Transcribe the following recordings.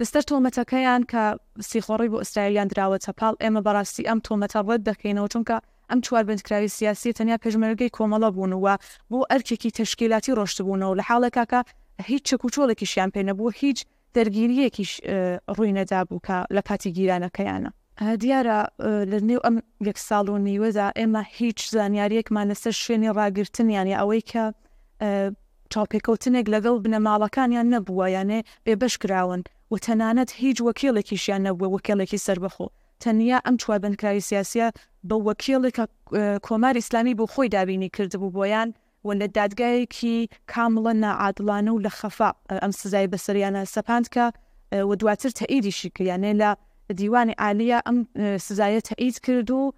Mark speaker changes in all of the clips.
Speaker 1: لەسەر تۆمەتەکەیان کە سیخۆڕی بۆ ئیسرائیلیان دراوەتە پاڵ، ئێمە بەڕاستی ئەم تۆمەتە ڕەت دەکەینەوە، چونکە ئەم چوار بەندکراوی سیاسییە تەنیا پێشمەرگەی کۆمەڵە بوون و بۆ ئەرکێکی تەشکیلاتی ڕۆشتبوونەوە، لە حاڵێکا کە هیچ چەک و چۆڵێکیشیان پێ نەبوو، هیچ دەرگیرییەکیش ڕووی نەدابوو کە لە کاتی گیرانەکەیانە. دیارە لە نێو ئەم یەک ساڵ و نیوەدا ئێمە هیچ زانیاریەکمان لەسەر شوێنی ڕاگرتنیان یا ئەوەی کە چاوپێکەوتنێک لەگەڵ بنەماڵەکانیان نەبووە یانێ بێبش کراون و تەنانەت هیچ وەکیڵێکیشیان نەبووە وەکێڵێکی سربەخۆ تەنیا ئەم چوار بنکراوی سیاسە بە وەکیڵێکە کۆمار ئیسلامی بۆ خۆی دابینی کردبوو بۆیان و لە دادگایەکی کامڵە ناعادڵانە و لە خەفا ئەم سزای بەسەریانا سەپاند کە و دواتر تەئیدیشی کرد یانێ لە دیوانی عالیە ئەم سزایە تەئید کرد و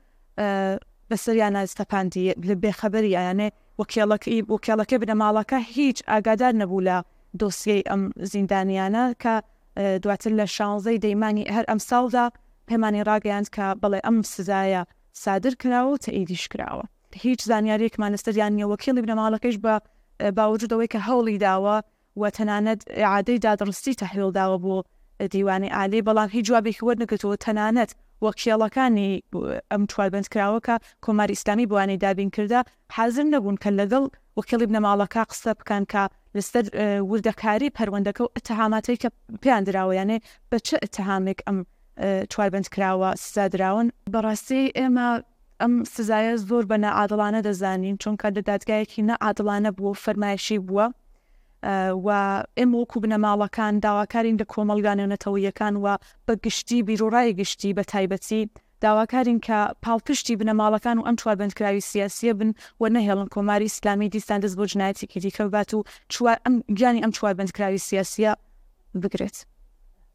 Speaker 1: بەسەریانا سەپاندی لە بێخەبەری یانێ وەکێڵەکەی وەکێڵەکەی بنەماڵەکە هیچ ئاگادار نەبوو لە دۆسیەی ئەم زیندانیانە کە دواتر لە شانزەی دەیمانی هەر ئەم ساڵدا پەیمانی ڕاگەیاند کە بەڵێ ئەم سزایە سادر کراوە و تەئیدیش کراوە. هیچ زانیارییەکمان لەسەریان نییە، وەکیڵی بنەماڵەکەیش بە باوجود ئەوەی کە هەوڵی داوە و تەنانەت ئیعادەی دادڕستی تەحویڵ داوە بۆ دیوانی عالی بەڵام هیچ جوابێکی وەرنەگرتووە، تەنانەت وەکیڵەکانی ئەم چوار بەندکراوە کە کۆماری ئیسلامی بۆیانی دابین کردە حازر نەبوون کە لەگەڵ وەکیڵی بنەماڵەکە قسە بکەن کە لەسەر وردەکاری پەروەندەکە و ئەتهاماتەی کە پێیان دراوە یانێ بە چ ئەتهامێک ئەم چوار بەندکراوە سزا دراون. بەڕاستی ئێمە ئەم سزایە زۆر بە ناعادڵانە دەزانین چونکە لە دادگایەکی نەعادڵانە بووە و فەرمایشی بووە و ئێمە وەکو بنەماڵەکان داواکارین لە کۆمەلگا نێونەتەوەیەکان و بە گشتی بیرۆڕای گشتی بە تایبەتی داواکارین کە پاڵپشتی بنەماڵەکان و ئەم چوار بەندکراوی سیاسیە بن و نەهێڵن کۆماری ئیسلامی دیسان دەست بۆ جنایەتێکی دیکە ببات و چوار ئەم گیانی ئەم چوار بەندکراوی سیاسیە بگرێت.